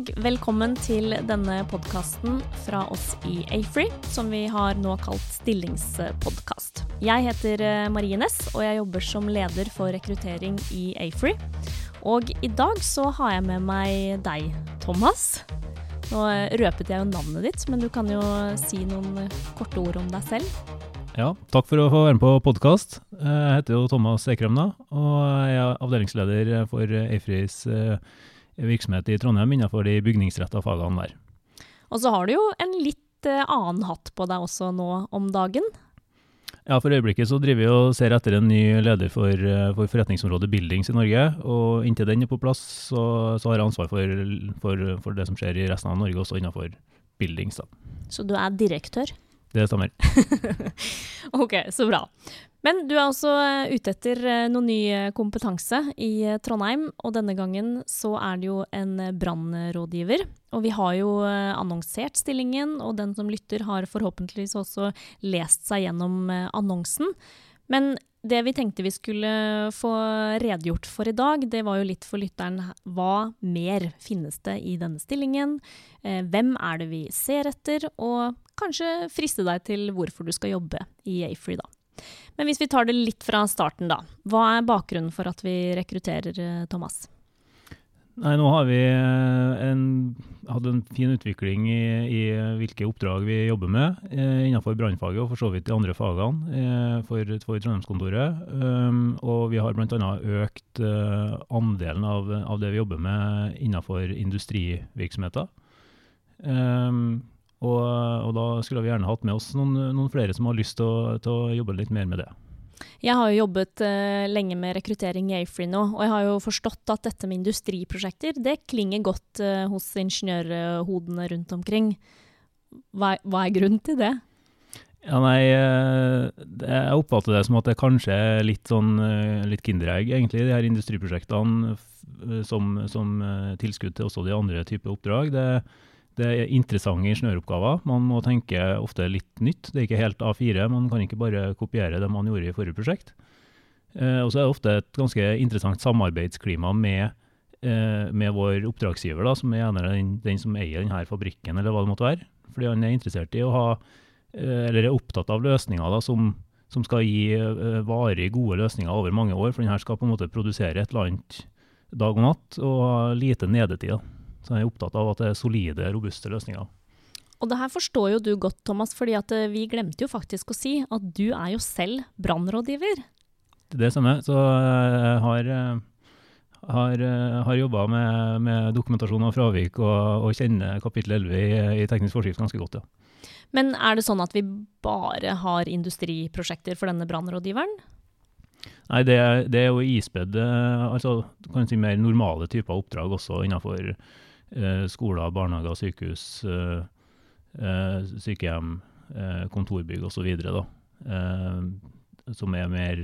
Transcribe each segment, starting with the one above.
og velkommen til denne podkasten fra oss i Afree, som vi har nå kalt stillingspodkast. Jeg heter eh, Marie Næss, og jeg jobber som leder for rekruttering i Afree. Og i dag så har jeg med meg deg, Thomas. Nå eh, røpet jeg jo navnet ditt, men du kan jo si noen eh, korte ord om deg selv. Ja, takk for å få være med på podkast. Jeg heter jo Thomas Ekrem, da, og jeg er avdelingsleder for Afrees virksomhet i Trondheim innenfor de bygningsretta fagene der. Og så har du jo en litt eh, annen hatt på deg også nå om dagen. Ja, for øyeblikket så driver vi og ser etter en ny leder for, eh, for forretningsområdet Buildings i Norge. Og inntil den er på plass, så, så har jeg ansvar for, for, for, det som skjer i resten av Norge, også innenfor Buildings. Da. Så du er direktør? Det stemmer. ok, så bra. Men du er også eh, ute etter eh, noe ny eh, kompetanse i Trondheim, og denne gangen så er det jo en brannrådgiver. Og vi har jo annonsert stillingen, og den som lytter har forhåpentligvis også lest seg gjennom annonsen. Men det vi tenkte vi skulle få redegjort for i dag, det var jo litt for lytteren hva mer finnes det i denne stillingen? Hvem er det vi ser etter? Og kanskje friste deg til hvorfor du skal jobbe i Afree, da. Men hvis vi tar det litt fra starten, da. Hva er bakgrunnen for at vi rekrutterer eh, Thomas? Nei, nå har vi eh, en, hatt en fin utvikling i, i, hvilke oppdrag vi jobber med eh, innenfor brannfaget og for så vidt de andre fagene eh, for, for Trondheimskontoret. Um, og vi har bl.a. økt eh, andelen av, av, det vi jobber med innenfor industrivirksomheter. Um, og, og, da skulle vi gjerne hatt med oss noen, noen flere som har lyst til å, til å, jobbe litt mer med det. Jeg har jo jobbet uh, lenge med rekruttering i Afry nå, og jeg har jo forstått at dette med industriprosjekter, det klinger godt uh, hos ingeniørhodene rundt omkring. Hva, hva, er grunnen til det? Ja, nei, eh, Jeg oppfatter det som at det kanskje er litt sånn litt kinderegg, egentlig, de her industriprosjektene som, som tilskudd til også de andre typer oppdrag. Det, det er interessante ingeniøroppgaver. Man må tenke ofte litt nytt. Det er ikke helt A4. Man kan ikke bare kopiere det man gjorde i forrige prosjekt. Eh, og så er det ofte et ganske interessant samarbeidsklima med, eh, med vår oppdragsgiver, da, som er den, den, som eier denne fabrikken, eller hva det måtte være. Fordi han er interessert i å ha, eh, eller er opptatt av løsninger da, som, som skal gi eh, varig gode løsninger over mange år. For denne skal på en måte produsere et eller annet dag og natt, og ha lite nedetid. da. Så jeg er opptatt av at det er solide, robuste løsninger. Og det her forstår jo du godt, Thomas, fordi at eh, vi glemte jo faktisk å si at du er jo selv brannrådgiver. Det stemmer. Så jeg har, eh, har, eh, har jobba med, med, dokumentasjon av fravik og, og kjenner kapittel 11 i, i teknisk forskrift ganske godt, ja. Men er det sånn at vi bare har industriprosjekter for denne brannrådgiveren? Nei, det, det, er jo ispedd altså, kan si mer normale typer oppdrag også innenfor Eh, skoler, barnehager, sykehus, eh, eh, sykehjem, kontorbygg osv. Som er mer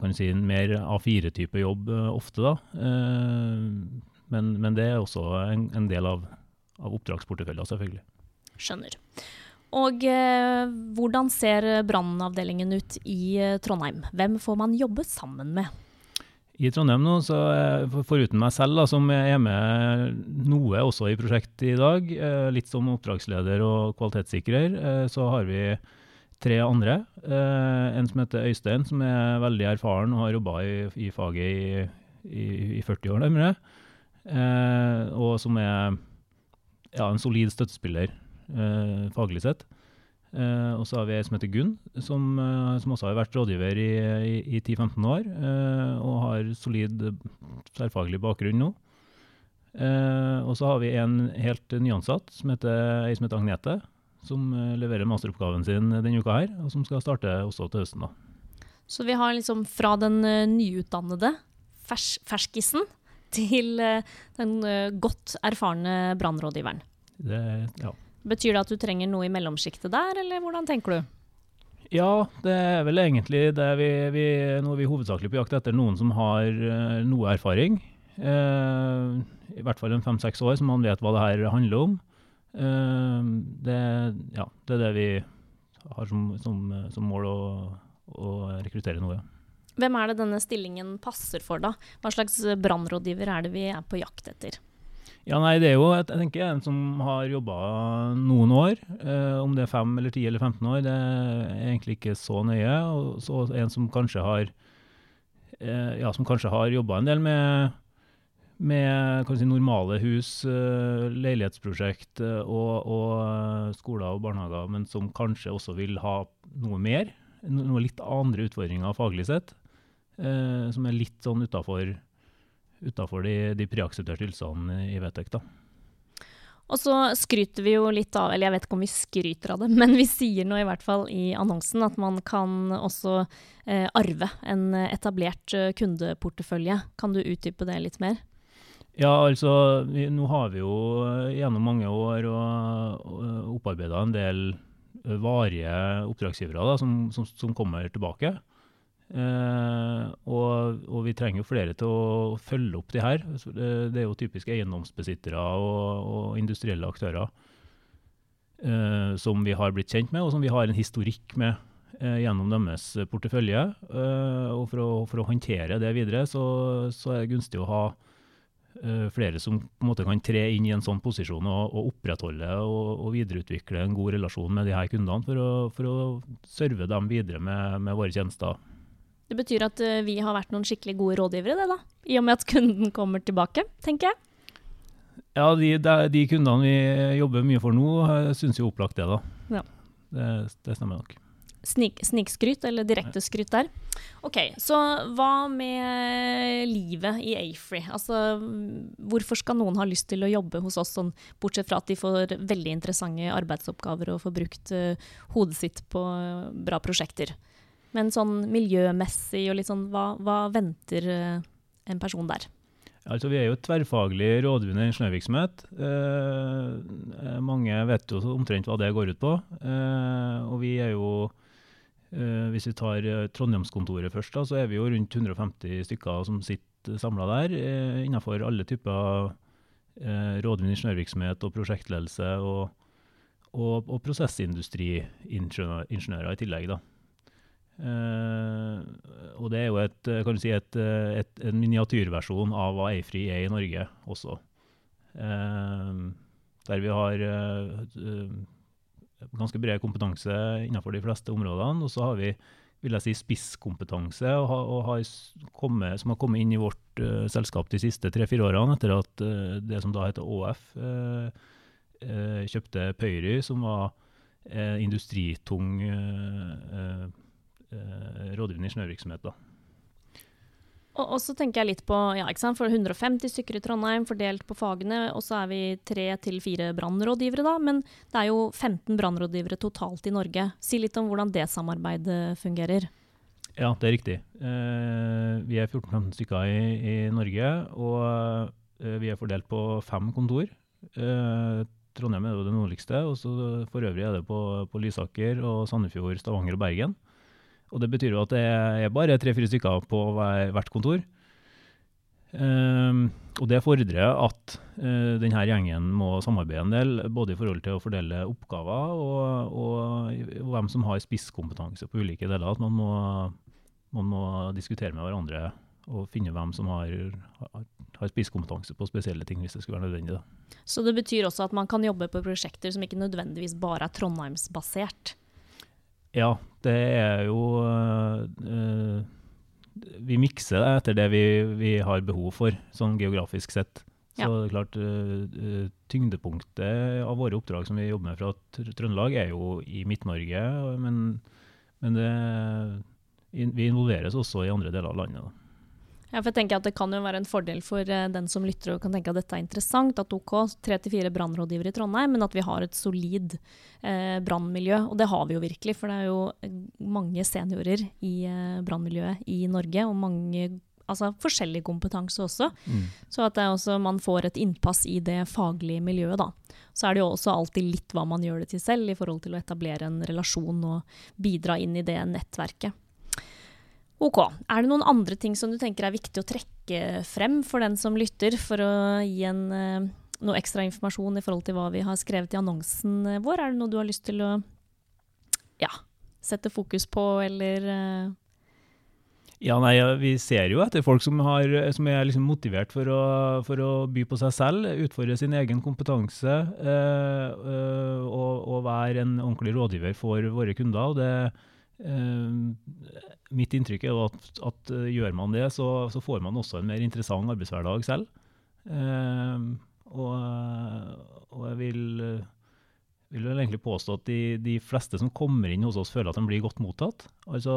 kan si, mer A4-type jobb ofte, da. Men, men, det er også en, en del av, av oppdragsporteføljen, selvfølgelig. Skjønner. Og eh, hvordan ser brannavdelingen ut i Trondheim? Hvem får man jobbe sammen med? I Trondheim nå, så foruten meg selv, da, som er med noe også i prosjektet i dag, eh, litt som oppdragsleder og kvalitetssikrer, eh, så har vi tre andre. Eh, en som heter Øystein, som er veldig erfaren og har jobba i, i, faget i, i, i, 40 år nærmere. Og som er ja, en solid støttespiller faglig sett. Uh, og så har vi ei som heter Gunn, som, uh, som, også har vært rådgiver i, i, i 10-15 år. Uh, og har solid tverrfaglig bakgrunn nå. og så har vi en helt nyansatt, som heter, ei som heter Agnete. Som leverer masteroppgaven sin denne uka her, og som skal starte også til høsten. da. Så vi har liksom fra den nyutdannede fers ferskisen til den godt erfarne brannrådgiveren. Det, ja. Betyr det at du trenger noe i mellomsjiktet der, eller hvordan tenker du? Ja, det er vel egentlig det vi, vi Nå er vi hovedsakelig på jakt etter noen som har uh, noe erfaring. Uh, I hvert fall en fem-seks år, så man vet hva det her handler om. Uh, det, ja, det, er det vi har som, som, som mål å, å rekruttere nå, ja. Hvem er det denne stillingen passer for, da? Hva slags brannrådgiver er det vi er på jakt etter? Ja, nei, det er jo jeg tenker en som har jobba noen år. Eh, om det er 5 eller 10 eller 15 år, det er egentlig ikke så nøye. Og så en som kanskje har eh, ja, har jobba en del med, med si, normale hus, eh, leilighetsprosjekt eh, og, og, eh, skoler og barnehager, men som kanskje også vil ha noe mer. Noe litt andre utfordringer faglig sett. Eh, som er litt sånn utafor utafor de, de preaksepterte ytelsene i VTEC. da. Og så skryter vi jo litt av, eller jeg vet ikke om vi skryter av det, men vi sier nå i hvert fall i annonsen at man kan også eh, arve en etablert eh, kundeportefølje. Kan du utdype det litt mer? Ja, altså vi, nå har vi jo eh, gjennom mange år opparbeida en del eh, varige oppdragsgivere da, som, som, som kommer tilbake. Eh, og, og, vi trenger jo flere til å følge opp de her. Det er jo typisk eiendomsbesittere og, og industrielle aktører eh, som vi har blitt kjent med, og som vi har en historikk med eh, gjennom deres portefølje. Og for å, for å, håndtere det videre, så, så, er det gunstig å ha flere som på en måte kan tre inn i en sånn posisjon og, og opprettholde og, og, videreutvikle en god relasjon med de her kundene, for å, for å serve dem videre med, med våre tjenester. Det betyr at uh, vi har vært noen skikkelig gode rådgivere, det da. I og med at kunden kommer tilbake, tenker jeg. Ja, de, de, de kundene vi jobber mye for nå, eh, syns jo opplagt det, da. Ja. Det, det stemmer nok. Snik, snikskryt, eller direkte skryt der. Ok, Så hva med livet i Afree? Altså, hvorfor skal noen ha lyst til å jobbe hos oss, sånn, bortsett fra at de får veldig interessante arbeidsoppgaver og får brukt uh, hodet sitt på uh, bra prosjekter? Men sånn miljømessig og litt sånn, hva, hva venter eh, en person der? Altså, vi er jo et tverrfaglig rådgivende ingeniørvirksomhet. Eh, eh, mange vet jo omtrent hva det går ut på. Eh, og vi er jo, eh, hvis vi tar eh, Trondheimskontoret først, da, så er vi jo rundt 150 stykker som sitter samla der, innenfor alle typer rådgivende ingeniørvirksomhet og prosjektledelse og, og, og prosessindustriingeniører i tillegg. da. Uh, og det er jo et, kan du si et, et, en miniatyrversjon av hva Eifri er i Norge også. Uh, der vi har uh, ganske bred kompetanse innenfor de fleste områdene. Og så har vi vil jeg si, spisskompetanse og, og har kommet, som har kommet inn i vårt selskap de siste tre-fire årene, etter at det som da heter ÅF, kjøpte Pøyry, som var industritung eh, rådgivende ingeniørvirksomhet. da. Og, så tenker jeg litt på ja, ikke sant? For 150 stykker i Trondheim fordelt på fagene, og så er vi tre til fire brannrådgivere, da. Men det er jo 15 brannrådgivere totalt i Norge. Si litt om hvordan det samarbeidet fungerer. Ja, det er riktig. Eh, vi er 14-15 stykker i, i, Norge, og eh, vi er fordelt på fem kontor. Eh, Trondheim er jo det nordligste, og så for øvrig er det på, på Lysaker og Sandefjord, Stavanger og Bergen. Og det betyr jo at det er bare tre-fire stykker på hvert kontor. Um, og det fordrer at uh, denne gjengen må samarbeide en del, både i forhold til å fordele oppgaver og, og, og hvem som har spisskompetanse på ulike deler. At man må, man må, diskutere med hverandre og finne hvem som har, har spisskompetanse på spesielle ting, hvis det skulle være nødvendig. Da. Så det betyr også at man kan jobbe på prosjekter som ikke nødvendigvis bare er Trondheimsbasert? Ja, det er jo uh, Vi mikser det etter det vi, vi, har behov for, sånn geografisk sett. Så ja. det er klart, uh, tyngdepunktet av våre oppdrag som vi jobber med fra Trøndelag, er jo i Midt-Norge. Men, men det, vi involveres også i andre deler av landet. Da. Ja, for jeg tenker at Det kan jo være en fordel for uh, den som lytter og kan tenke at dette er interessant. At OK, tre til fire brannrådgivere i Trondheim, men at vi har et solid eh, brannmiljø. Og det har vi jo virkelig, for det er jo eh, mange seniorer i eh, brannmiljøet i Norge. Og mange altså forskjellig kompetanse også. Mm. Så at også, man får et innpass i det faglige miljøet, da. Så er det jo også alltid litt hva man gjør det til selv, i forhold til å etablere en relasjon og bidra inn i det nettverket. Ok. Er det noen andre ting som du tenker er viktig å trekke frem for den som lytter, for å gi en, uh, noe ekstra informasjon i forhold til hva vi har skrevet i annonsen vår? Er det noe du har lyst til å ja, sette fokus på, eller uh Ja, nei, Vi ser jo etter folk som, har, som er liksom motivert for å, for å, by på seg selv, utfordre sin egen kompetanse eh, eh, og, og, være en ordentlig rådgiver for våre kunder. og det eh, Mitt inntrykk er at, at, eh, gjør man det, så, så, får man også en mer interessant arbeidshverdag selv. Eh, og, og, jeg vil, vil, vel egentlig påstå at de, de fleste som kommer inn hos oss, føler at de blir godt mottatt. Altså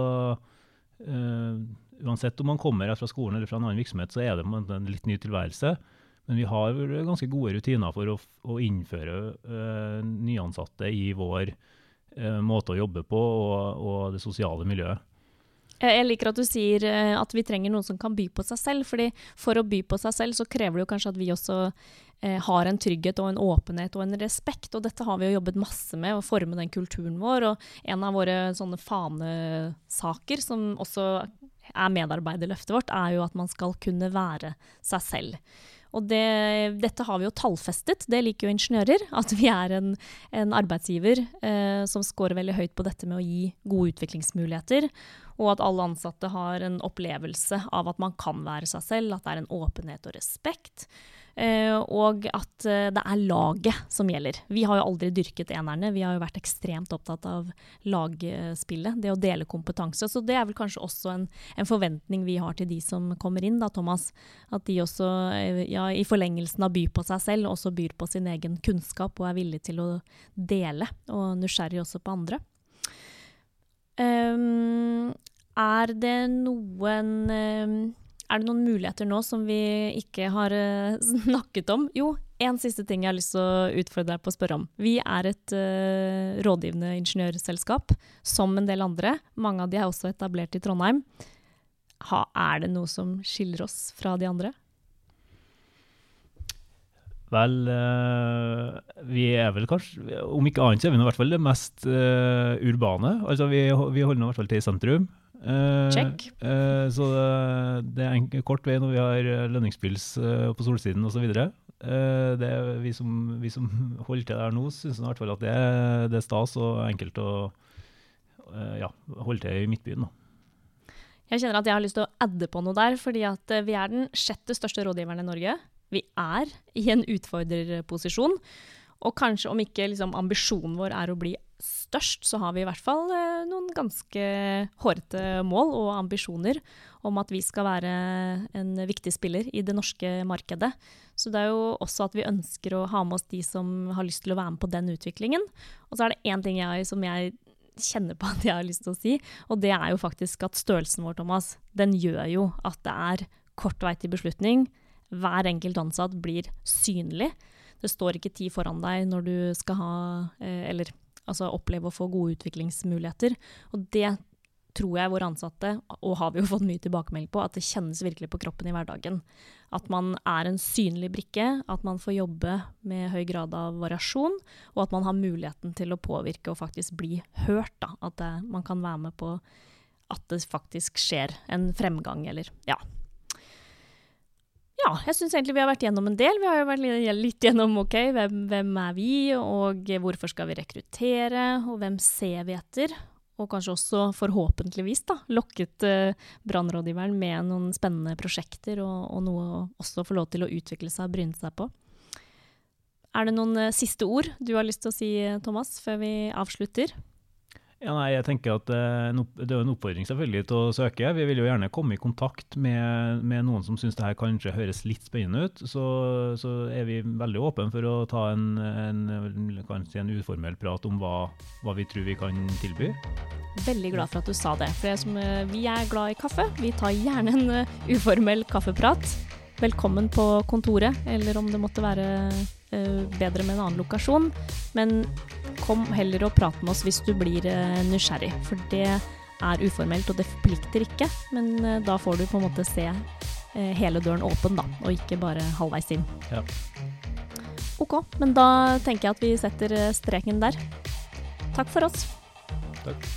Uh, uansett om man kommer fra skolen eller fra en annen virksomhet, så er det en litt ny tilværelse. Men vi har ganske gode rutiner for å, å innføre uh, nyansatte i vår måte å jobbe på og, og det sosiale miljøet. Jeg liker at du sier at vi trenger noen som kan by på seg selv. fordi For å by på seg selv, så krever det jo kanskje at vi også eh, har en trygghet og en åpenhet og en respekt. Og dette har vi jo jobbet masse med, å forme den kulturen vår. Og en av våre sånne fanesaker, som også er medarbeiderløftet vårt, er jo at man skal kunne være seg selv. Og det, dette har vi jo tallfestet, det liker jo ingeniører. At vi er en, en arbeidsgiver eh, som scorer veldig høyt på dette med å gi gode utviklingsmuligheter. Og at alle ansatte har en opplevelse av at man kan være seg selv, at det er en åpenhet og respekt. Eh, og at eh, det er laget som gjelder. Vi har jo aldri dyrket enerne, vi har jo vært ekstremt opptatt av lagspillet, det å dele kompetanse. Så det er vel kanskje også en, en forventning vi har til de som kommer inn, da, Thomas. At de også, eh, ja, i forlengelsen av by på seg selv, også byr på sin egen kunnskap og er villig til å dele, og nysgjerrig også på andre. Um, er det noen um, er det noen muligheter nå som vi ikke har uh, snakket om? Jo, en siste ting jeg har lyst til å utfordre deg på å spørre om. Vi er et uh, rådgivende ingeniørselskap, som en del andre. Mange av de er også etablert i Trondheim. Ha, er det noe som skiller oss fra de andre? Vel, uh, vi er vel kanskje Om ikke annet så er vi i hvert fall det mest urbane. Altså vi, vi holder nå i hvert fall til sentrum. Uh, Check. Uh, så det, det, er en kort vei når vi har eh, lønningspils på solsiden osv. Uh, det vi som, vi som holder til der nå, syns i hvert fall at det, det, er stas og enkelt å ja, holde til i Midtbyen. Da. Jeg kjenner at jeg har lyst til å adde på noe der, fordi at vi er den sjette største rådgiveren i Norge. Vi er i en utfordrerposisjon. Og kanskje om ikke liksom, ambisjonen vår er å bli størst, så har vi i hvert fall eh, noen ganske hårete mål og ambisjoner om at vi skal være en viktig spiller i det norske markedet. Så det er jo også at vi ønsker å ha med oss de som har lyst til å være med på den utviklingen. Og så er det én ting jeg, som jeg kjenner på at jeg har lyst til å si, og det er jo faktisk at størrelsen vår, Thomas, den gjør jo at det er kort vei til beslutning. Hver enkelt ansatt blir synlig. Det står ikke tid foran deg når du skal ha eh, Eller altså oppleve å få gode utviklingsmuligheter. Og det tror jeg våre ansatte, og har vi jo fått mye tilbakemelding på, at det kjennes virkelig på kroppen i hverdagen. At man er en synlig brikke, at man får jobbe med høy grad av variasjon, og at man har muligheten til å påvirke og faktisk bli hørt. Da. At det, man kan være med på at det faktisk skjer en fremgang, eller ja, ja, jeg syns egentlig vi har vært gjennom en del. Vi har jo vært litt gjennom ok, hvem, hvem, er vi, og hvorfor skal vi rekruttere, og hvem ser vi etter? Og kanskje også, forhåpentligvis, da, lokket eh, brannrådgiveren med noen spennende prosjekter, og, og noe å få lov til å utvikle seg og bryne seg på. Er det noen eh, siste ord du har lyst til å si, Thomas, før vi avslutter? Ja, nei, jeg tenker at eh, Det er en oppfordring selvfølgelig til å søke. Vi vil jo gjerne komme i kontakt med, med noen som syns det kanskje høres litt spennende ut. Så, så er vi veldig åpne for å ta en, en, kanskje en uformell prat om hva, hva, vi tror vi kan tilby. Veldig glad for at du sa det. For som, eh, vi er glad i kaffe. Vi tar gjerne en eh, uformell kaffeprat. Velkommen på kontoret, eller om det måtte være bedre med en annen lokasjon. Men kom heller og prat med oss hvis du blir uh, nysgjerrig, for det er uformelt, og det forplikter ikke. Men uh, da får du på en måte se hele døren åpen, da, og ikke bare halvveis inn. Ja. Ok, men da tenker jeg at vi setter streken der. Takk for oss. Takk.